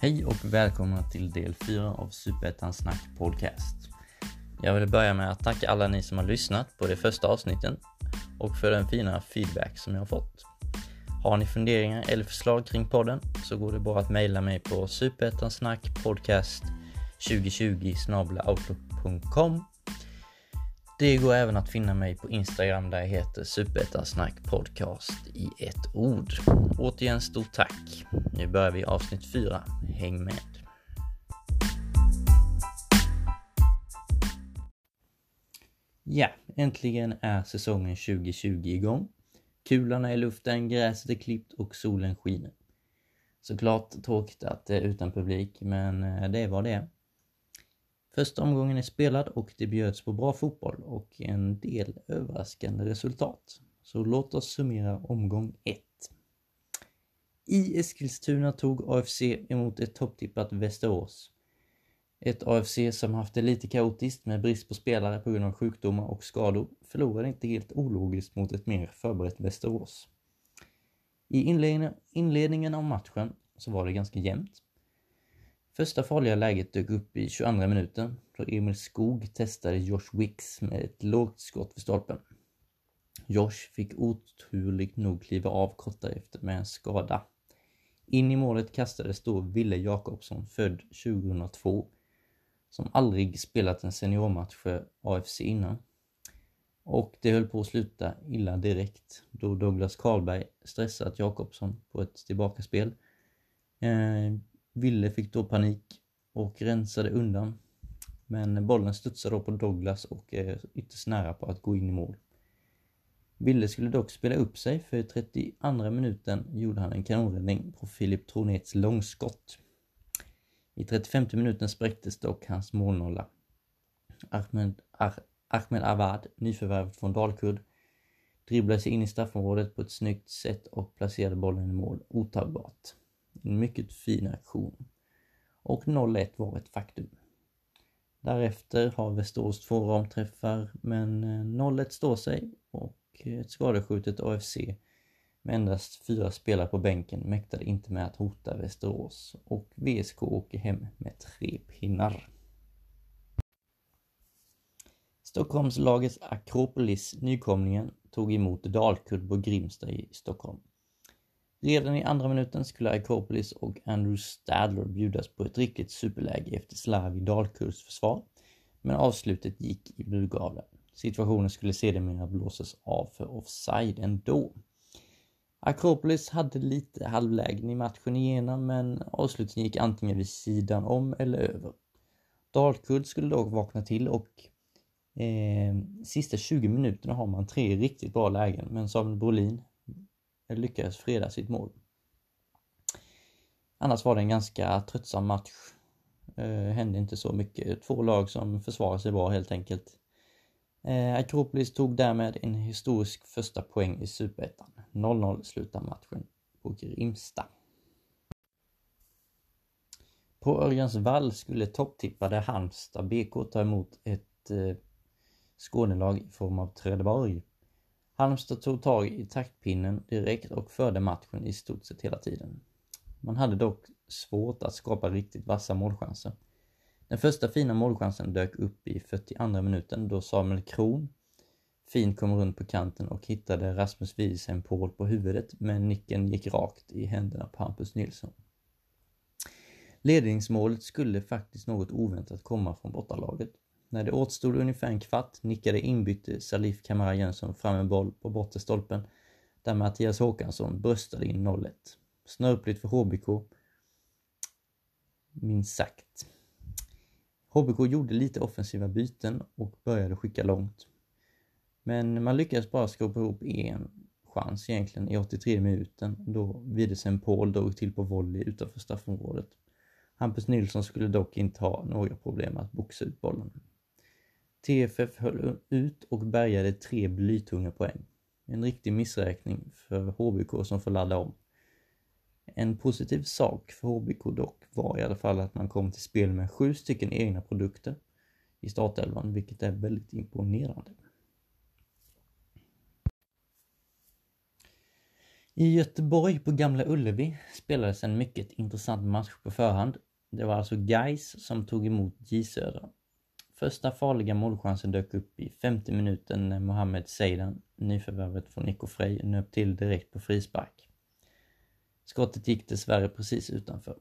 Hej och välkomna till del 4 av Superettan Snack Podcast. Jag vill börja med att tacka alla ni som har lyssnat på de första avsnitten och för den fina feedback som jag har fått. Har ni funderingar eller förslag kring podden så går det bra att mejla mig på superettansnackpodcast 2020 outlook.com det går även att finna mig på Instagram där jag heter Superettan Podcast i ett ord. Återigen stort tack. Nu börjar vi avsnitt 4. Häng med! Ja, äntligen är säsongen 2020 igång. Kulan är i luften, gräset är klippt och solen skiner. Såklart tråkigt att det är utan publik, men eh, det är vad det är. Första omgången är spelad och det bjöds på bra fotboll och en del överraskande resultat. Så låt oss summera omgång 1. I Eskilstuna tog AFC emot ett topptippat Västerås. Ett AFC som haft det lite kaotiskt med brist på spelare på grund av sjukdomar och skador förlorade inte helt ologiskt mot ett mer förberett Västerås. I inledningen av matchen så var det ganska jämnt. Första farliga läget dök upp i 22 minuten då Emil Skog testade Josh Wicks med ett lågt skott för stolpen. Josh fick oturligt nog kliva av kort därefter med en skada. In i målet kastades då Ville Jakobsson, född 2002, som aldrig spelat en seniormatch för AFC innan. Och det höll på att sluta illa direkt då Douglas Karlberg stressat Jakobsson på ett tillbakaspel. Eh, Ville fick då panik och rensade undan. Men bollen studsade då på Douglas och är ytterst nära på att gå in i mål. Ville skulle dock spela upp sig för i 32 minuten gjorde han en kanonräddning på Filip Tronets långskott. I 35 minuten spräcktes dock hans målnolla. Ahmed, Ar Ahmed Awad, nyförvärvet från Dalkurd, dribblade sig in i straffområdet på ett snyggt sätt och placerade bollen i mål otagbart. En mycket fin aktion. Och 0-1 var ett faktum. Därefter har Västerås två ramträffar men eh, 0-1 står sig och ett skadeskjutet AFC med endast fyra spelare på bänken mäktade inte med att hota Västerås och VSK åker hem med tre pinnar. Stockholmslagets Akropolis, nykomlingen, tog emot Dalkurd på Grimsta i Stockholm. Redan i andra minuten skulle Akropolis och Andrew Stadler bjudas på ett riktigt superläge efter slarv i Dalkurds försvar, men avslutet gick i burgavlen. Situationen skulle sedermera blåsas av för offside ändå. Akropolis hade lite halvlägen i matchen igenom men avslutningen gick antingen vid sidan om eller över. Dalkurd skulle dock vakna till och eh, sista 20 minuterna har man tre riktigt bra lägen men Samuel Brolin lyckades freda sitt mål. Annars var det en ganska tröttsam match. Eh, hände inte så mycket. Två lag som försvarade sig bra helt enkelt. Eh, Akropolis tog därmed en historisk första poäng i Superettan. 0-0 slutar matchen på Grimsta. På Örjansvall skulle topptippade Halmstad BK ta emot ett eh, Skånelag i form av Trelleborg. Halmstad tog tag i taktpinnen direkt och förde matchen i stort sett hela tiden. Man hade dock svårt att skapa riktigt vassa målchanser. Den första fina målchansen dök upp i 42 minuten då Samuel Kron fint kom runt på kanten och hittade Rasmus Wiesen Paul på huvudet men nicken gick rakt i händerna på Hampus Nilsson. Ledningsmålet skulle faktiskt något oväntat komma från bortalaget. När det återstod ungefär en kvart nickade inbytte Salif Kamara Jönsson fram en boll på bortre stolpen där Mattias Håkansson bröstade in 0-1. Snöpligt för HBK, minst sagt. HBK gjorde lite offensiva byten och började skicka långt. Men man lyckades bara skapa ihop en chans egentligen i 83 minuten då Widesen Paul drog till på volley utanför straffområdet. Hampus Nilsson skulle dock inte ha några problem att boxa ut bollen. TFF höll ut och bärgade tre blytunga poäng. En riktig missräkning för HBK som får ladda om. En positiv sak för HBK dock var i alla fall att man kom till spel med sju stycken egna produkter i startelvan, vilket är väldigt imponerande. I Göteborg på Gamla Ullevi spelades en mycket intressant match på förhand. Det var alltså Geis som tog emot J Södra. Första farliga målchansen dök upp i 50 minuten när Mohamed Seidan, nyförvärvet från Nico Frey, nöp till direkt på frispark. Skottet gick dessvärre precis utanför.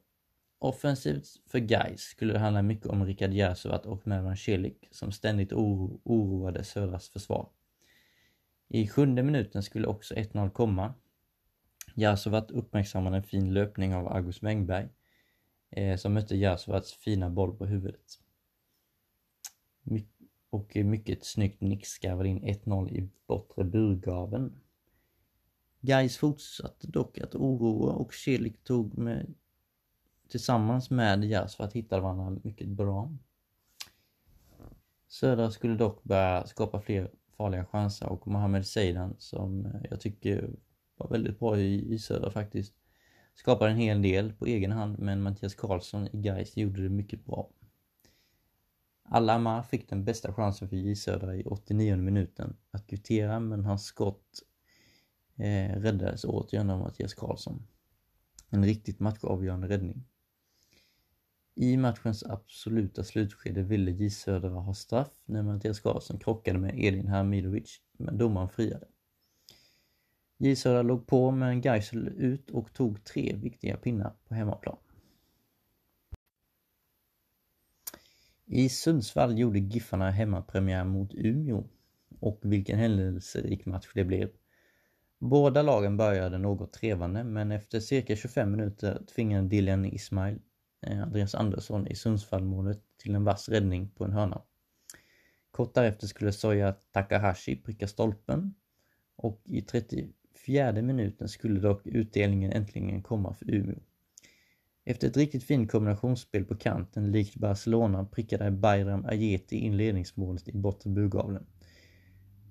Offensivt för Gais skulle det handla mycket om Rikard Jasovat och Mervan Celik som ständigt oro oroade Södras försvar. I sjunde minuten skulle också 1-0 komma. Jasovat uppmärksammade en fin löpning av August Wengberg eh, som mötte Jasovats fina boll på huvudet. My och mycket snyggt nick skarvade in 1-0 i bortre burgaven. Gais fortsatte dock att oroa och Celik tog med tillsammans med Jas för att hitta varandra mycket bra. Södra skulle dock börja skapa fler farliga chanser och Mohamed Seidan som jag tycker var väldigt bra i, i Södra faktiskt skapade en hel del på egen hand men Mattias Karlsson i Gais gjorde det mycket bra. Alama fick den bästa chansen för J Södra i 89 minuten att kvittera men hans skott eh, räddades återigen av Mattias Karlsson. En riktigt matchavgörande räddning. I matchens absoluta slutskede ville J Södra ha straff när Mattias Karlsson krockade med Edin Hamidovic, men domaren friade. J Södra låg på men Geisel ut och tog tre viktiga pinnar på hemmaplan. I Sundsvall gjorde Giffarna hemmapremiär mot Umeå och vilken händelserik match det blev. Båda lagen började något trevande men efter cirka 25 minuter tvingade Dylan Ismail eh, Andreas Andersson i Sundsvallmålet till en vass räddning på en hörna. Kort därefter skulle Soya Takahashi pricka stolpen och i 34 minuten skulle dock utdelningen äntligen komma för Umeå. Efter ett riktigt fint kombinationsspel på kanten likt Barcelona prickade Bayram Ajeti in ledningsmålet i bortre burgavlen.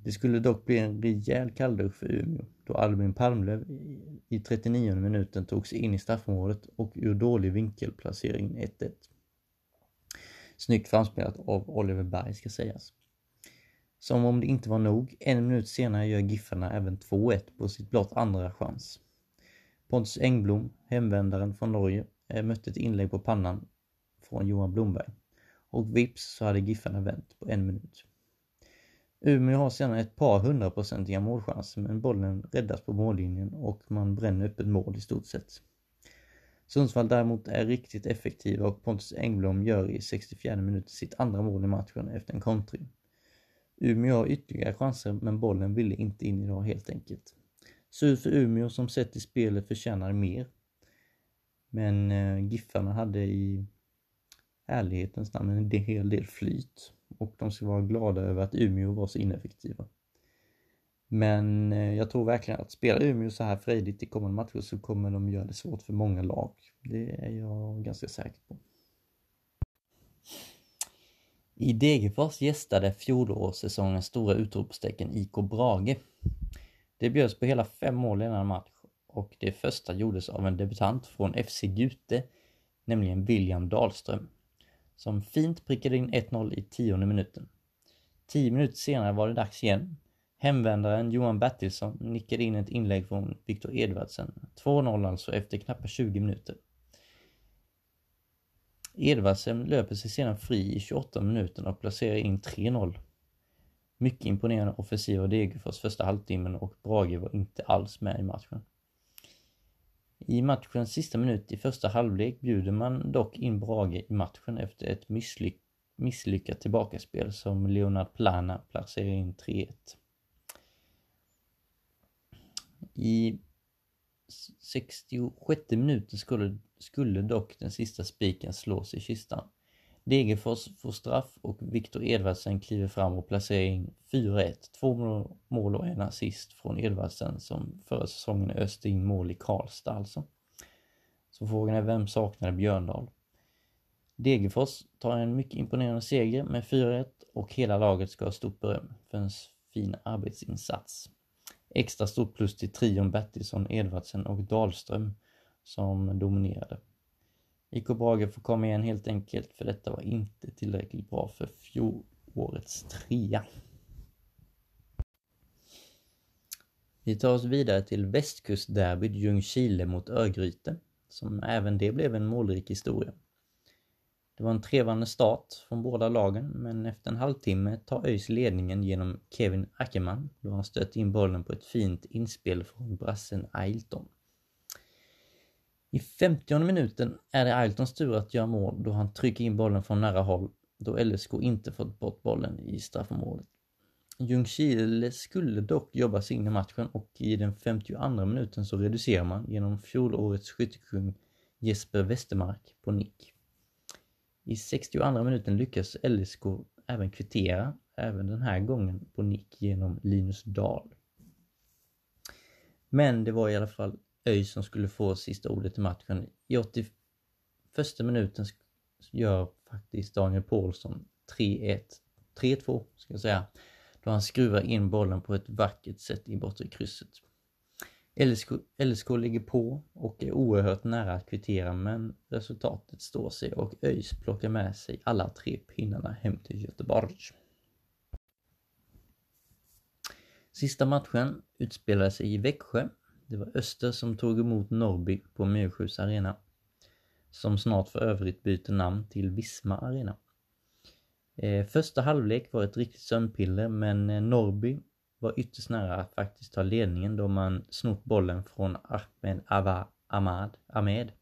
Det skulle dock bli en rejäl kalldusch för Umeå då Albin Palmlöv i 39 minuten tog sig in i straffområdet och ur dålig vinkelplacering 1-1. Snyggt framspelat av Oliver Berg ska sägas. Som om det inte var nog, en minut senare gör Giffarna även 2-1 på sitt blott andra chans. Pontus Engblom, hemvändaren från Norge, Eh, mötte ett inlägg på pannan från Johan Blomberg. Och vips så hade Giffarna vänt på en minut. Umeå har sedan ett par hundraprocentiga målchanser men bollen räddas på mållinjen och man bränner upp ett mål i stort sett. Sundsvall däremot är riktigt effektiva och Pontus Engblom gör i 64 minuter sitt andra mål i matchen efter en kontring. Umeå har ytterligare chanser men bollen ville inte in idag helt enkelt. Sur för Umeå som sett i spelet förtjänar mer. Men eh, Giffarna hade i ärlighetens namn en hel del flyt och de ska vara glada över att Umeå var så ineffektiva. Men eh, jag tror verkligen att spelar Umeå så här frejdigt i kommande matcher så kommer de göra det svårt för många lag. Det är jag ganska säker på. I Degerfors gästade fjolårssäsongens stora utropstecken IK Brage. Det bjöds på hela fem mål i denna match och det första gjordes av en debutant från FC Gute, nämligen William Dahlström som fint prickade in 1-0 i tionde minuten. Tio minuter senare var det dags igen. Hemvändaren Johan Bertilsson nickade in ett inlägg från Viktor Edvardsen. 2-0 alltså efter knappt 20 minuter. Edvardsen löper sig sedan fri i 28 minuter och placerar in 3-0. Mycket imponerande offensiv av Degerfors första halvtimmen och Brage var inte alls med i matchen. I matchens sista minut i första halvlek bjuder man dock in Brage i matchen efter ett misslyck misslyckat tillbakaspel som Leonard Plana placerar in 3-1. I 66 minuten skulle, skulle dock den sista spiken slås i kistan. Degerfors får straff och Viktor Edvardsen kliver fram och placerar in 4-1. Två mål och en assist från Edvardsen som förra säsongen öste in mål i Karlstad alltså. Så frågan är vem saknade Björndal? Degerfors tar en mycket imponerande seger med 4-1 och hela laget ska ha stort beröm för en fin arbetsinsats. Extra stort plus till trion Bertilsson, Edvardsen och Dahlström som dominerade. IK Brage får komma igen helt enkelt för detta var inte tillräckligt bra för fjolårets trea. Vi tar oss vidare till västkustderbyt Ljungskile mot Örgryte, som även det blev en målrik historia. Det var en trevande start från båda lagen, men efter en halvtimme tar ÖIS ledningen genom Kevin Ackerman då han stöter in bollen på ett fint inspel från brassen Ailton. I 50 minuten är det Ailtons tur att göra mål då han trycker in bollen från nära håll då LSK inte fått bort bollen i straffområdet. Ljungskile skulle dock jobba sig in i matchen och i den 52 minuten så reducerar man genom fjolårets skyttekung Jesper Westermark på nick. I 62 minuten lyckas LSK även kvittera, även den här gången på nick genom Linus Dahl. Men det var i alla fall ÖIS som skulle få sista ordet i matchen. I 81 minuten gör faktiskt Daniel Paulsson 3-1, 3-2 ska jag säga, då han skruvar in bollen på ett vackert sätt i bortre krysset. LSK, LSK ligger på och är oerhört nära att kvittera men resultatet står sig och ÖIS plockar med sig alla tre pinnarna hem till Göteborg. Sista matchen utspelade sig i Växjö. Det var Öster som tog emot Norrby på Myrskjus arena. Som snart för övrigt byter namn till Visma arena. Eh, första halvlek var ett riktigt sömnpiller men eh, Norrby var ytterst nära att faktiskt ta ledningen då man snott bollen från Ahmed Ava Ahmad, Ahmed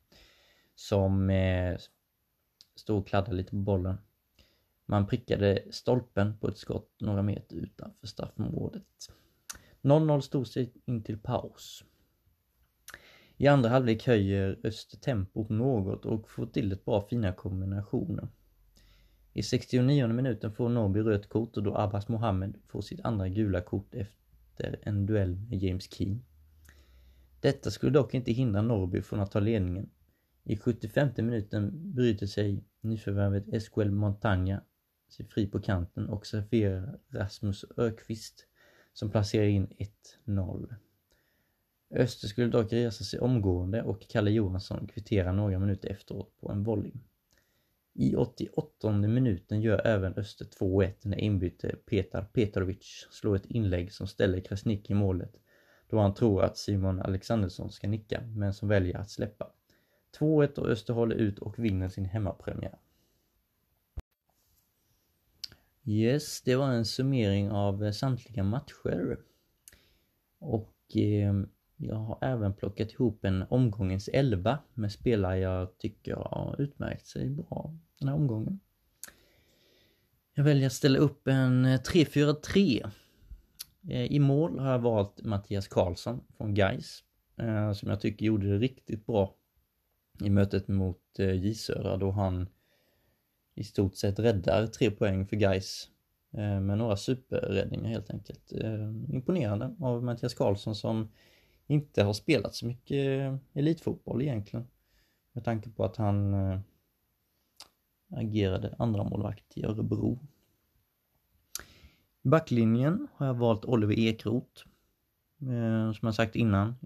som eh, stod och kladdade lite på bollen. Man prickade stolpen på ett skott några meter utanför straffområdet. 0-0 stod sig in till paus. I andra halvlek höjer Öster tempot något och får till ett bra fina kombinationer. I 69 minuten får Norrby rött kort och då Abbas Mohammed får sitt andra gula kort efter en duell med James Keen. Detta skulle dock inte hindra Norrby från att ta ledningen. I 75 minuten bryter sig nyförvärvet Esquel Montagna sig fri på kanten och serverar Rasmus Ökvist som placerar in 1-0. Öster skulle dock resa sig omgående och Kalle Johansson kvitterar några minuter efteråt på en volley. I 88 minuten gör även Öster 2-1 när inbyte Petar Petrovic slår ett inlägg som ställer Krasnik i målet då han tror att Simon Alexandersson ska nicka men som väljer att släppa. 2-1 och Öster håller ut och vinner sin hemmapremiär. Yes, det var en summering av samtliga matcher. Och eh, jag har även plockat ihop en omgångens 11 med spelare jag tycker har utmärkt sig bra den här omgången. Jag väljer att ställa upp en 3-4-3. Eh, I mål har jag valt Mattias Karlsson från Geis eh, som jag tycker gjorde det riktigt bra i mötet mot eh, J Södra då han i stort sett räddar tre poäng för Geis med några superräddningar helt enkelt. Imponerande av Mattias Karlsson som inte har spelat så mycket eh, elitfotboll egentligen. Med tanke på att han eh, agerade andra målvakt i Örebro. Backlinjen har jag valt Oliver Ekroth. Eh, som jag sagt innan,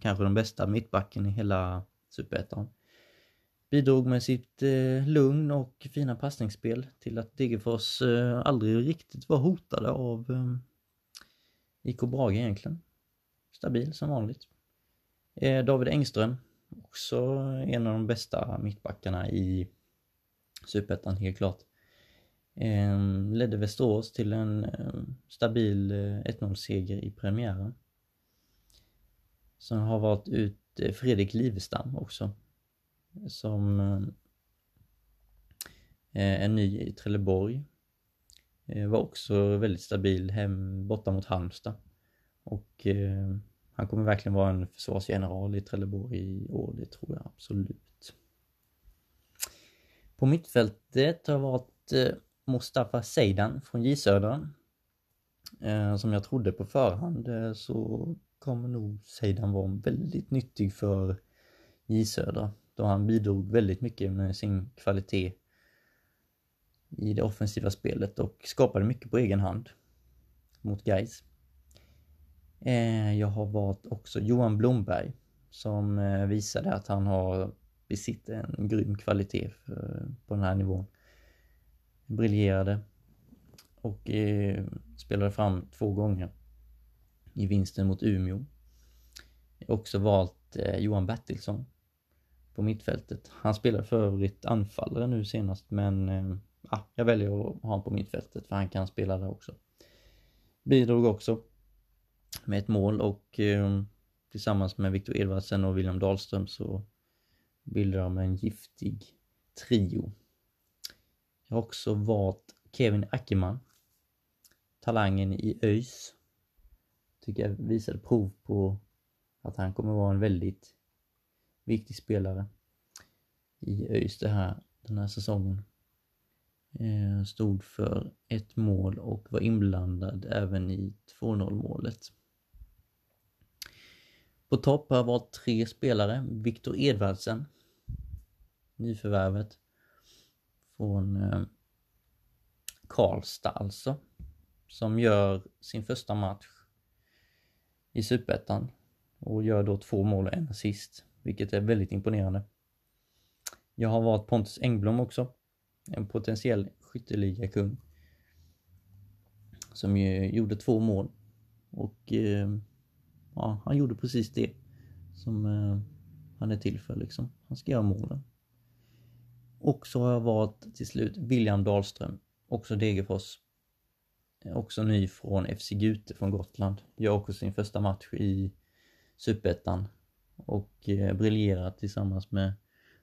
kanske den bästa mittbacken i hela Superettan. Bidrog med sitt lugn och fina passningsspel till att Degerfors aldrig riktigt var hotade av IK Brage egentligen stabil som vanligt. Eh, David Engström, också en av de bästa mittbackarna i Superettan helt klart. Ehm, ledde Västerås till en ehm, stabil eh, 1-0-seger i premiären. Sen har valt ut eh, Fredrik Livestam också. Som är ny i Trelleborg. Var också väldigt stabil hem borta mot Halmstad. Och eh, han kommer verkligen vara en försvarsgeneral i Trelleborg i år, det tror jag absolut. På mittfältet har varit eh, Mustafa Seidan från J Södra. Eh, som jag trodde på förhand eh, så kommer nog Seidan vara väldigt nyttig för J Södra. Då han bidrog väldigt mycket med sin kvalitet i det offensiva spelet och skapade mycket på egen hand mot Gais. Eh, jag har valt också Johan Blomberg som eh, visade att han har besitter en grym kvalitet på den här nivån. Briljerade och eh, spelade fram två gånger. i vinsten mot Umeå. Jag har också valt Johan Bertilsson på mittfältet. Han spelar för övrigt anfallare nu senast men ja, jag väljer att ha honom på mittfältet för han kan spela där också. Bidrog också med ett mål och eh, tillsammans med Viktor Edvardsen och William Dahlström så bildar de en giftig trio. Jag har också valt Kevin Ackerman. Talangen i ÖIS. Tycker jag visade prov på att han kommer vara en väldigt viktig spelare i ÖIS det här, den här säsongen. Eh, stod för ett mål och var inblandad även i 2-0 målet. På topp har jag valt tre spelare. Viktor Edvardsen. Nyförvärvet. Från eh, Karlstad alltså. Som gör sin första match i Superettan. Och gör då två mål och en assist. Vilket är väldigt imponerande. Jag har valt Pontus Engblom också. En potentiell skytteligakung. Som ju gjorde två mål. Och eh, ja, han gjorde precis det som eh, han är till för liksom. Han ska göra målen. Och så har jag valt till slut William Dahlström, också Degerfors. Eh, också ny från FC Gute från Gotland. Gör också sin första match i Superettan. Och eh, briljerar tillsammans med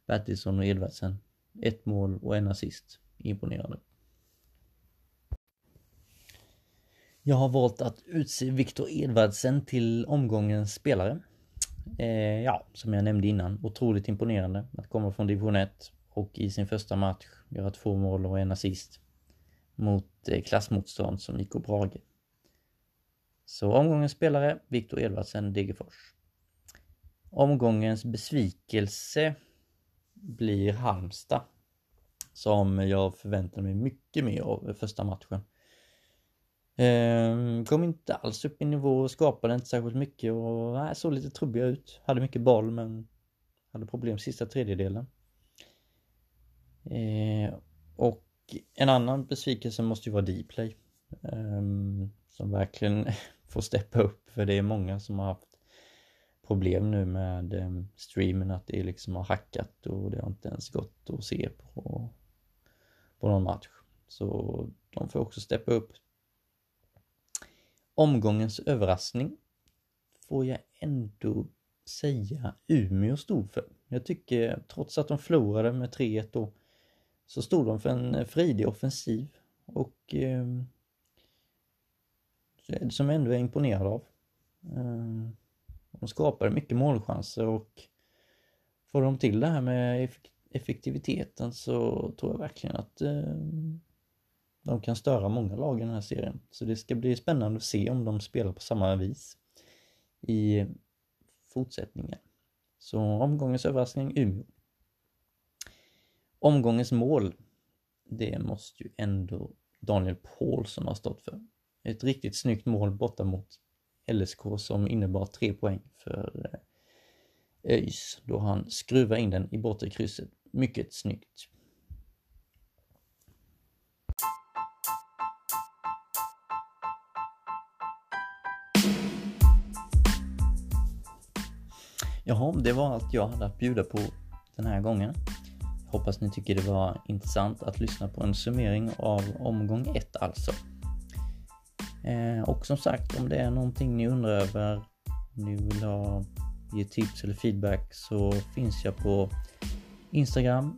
Bertilsson och Edvardsen. Ett mål och en assist. Imponerande. Jag har valt att utse Viktor Edvardsen till omgångens spelare. Eh, ja, som jag nämnde innan, otroligt imponerande att komma från division 1 och i sin första match göra två mål och en assist mot eh, klassmotstånd som IK Brage. Så omgångens spelare, Viktor Edvardsen, Degerfors. Omgångens besvikelse blir Halmstad. Som jag förväntade mig mycket mer av första matchen. Ehm, kom inte alls upp i nivå, skapade inte särskilt mycket och nej, såg lite trubbiga ut. Hade mycket boll men hade problem sista tredjedelen. Ehm, och en annan besvikelse måste ju vara Dplay. Ehm, som verkligen får steppa upp för det är många som har haft problem nu med ehm, streamen att det liksom har hackat och det har inte ens gått att se på, på någon match. Så de får också steppa upp Omgångens överraskning får jag ändå säga Umeå stod för. Jag tycker trots att de förlorade med 3-1 då så stod de för en fridig offensiv och eh, som jag ändå är imponerad av. Eh, de skapade mycket målchanser och får de till det här med effektiviteten så tror jag verkligen att eh, de kan störa många lag i den här serien. Så det ska bli spännande att se om de spelar på samma vis i fortsättningen. Så omgångens överraskning Umeå. Omgångens mål, det måste ju ändå Daniel Paulsson ha stått för. Ett riktigt snyggt mål borta mot LSK som innebar tre poäng för eh, ÖIS då han skruvar in den i bortre krysset. Mycket snyggt. Jaha, det var allt jag hade att bjuda på den här gången. Hoppas ni tycker det var intressant att lyssna på en summering av omgång 1 alltså. Eh, och som sagt, om det är någonting ni undrar över, om ni vill ha, ge tips eller feedback så finns jag på Instagram,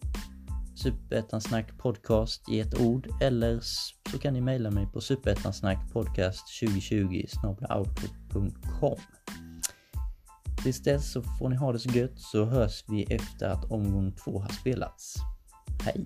Superettan podcast i ett ord eller så kan ni mejla mig på superettansnackpodcast 2020 outlook.com. Tills dess så får ni ha det så gött så hörs vi efter att omgång två har spelats. Hej!